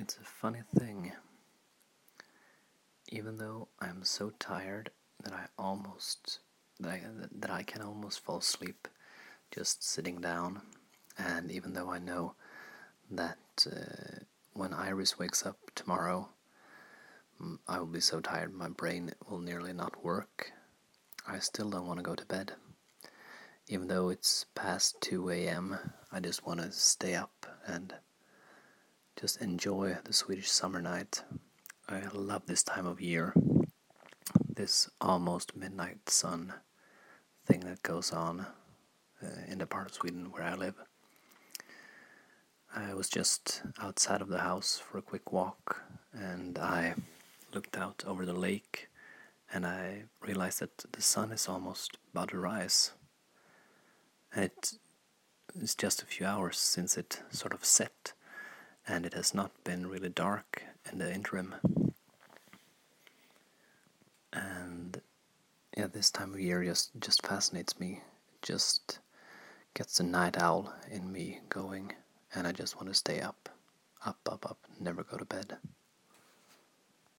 It's a funny thing. Even though I'm so tired that I almost that I, that I can almost fall asleep just sitting down, and even though I know that uh, when Iris wakes up tomorrow, I will be so tired my brain will nearly not work. I still don't want to go to bed. Even though it's past 2 a.m., I just want to stay up and just enjoy the Swedish summer night. I love this time of year. This almost midnight sun thing that goes on uh, in the part of Sweden where I live. I was just outside of the house for a quick walk and I looked out over the lake and I realized that the sun is almost about to rise. And it is just a few hours since it sort of set, and it has not been really dark in the interim. And yeah, this time of year just just fascinates me. It just gets the night owl in me going, and I just want to stay up, up, up, up, never go to bed.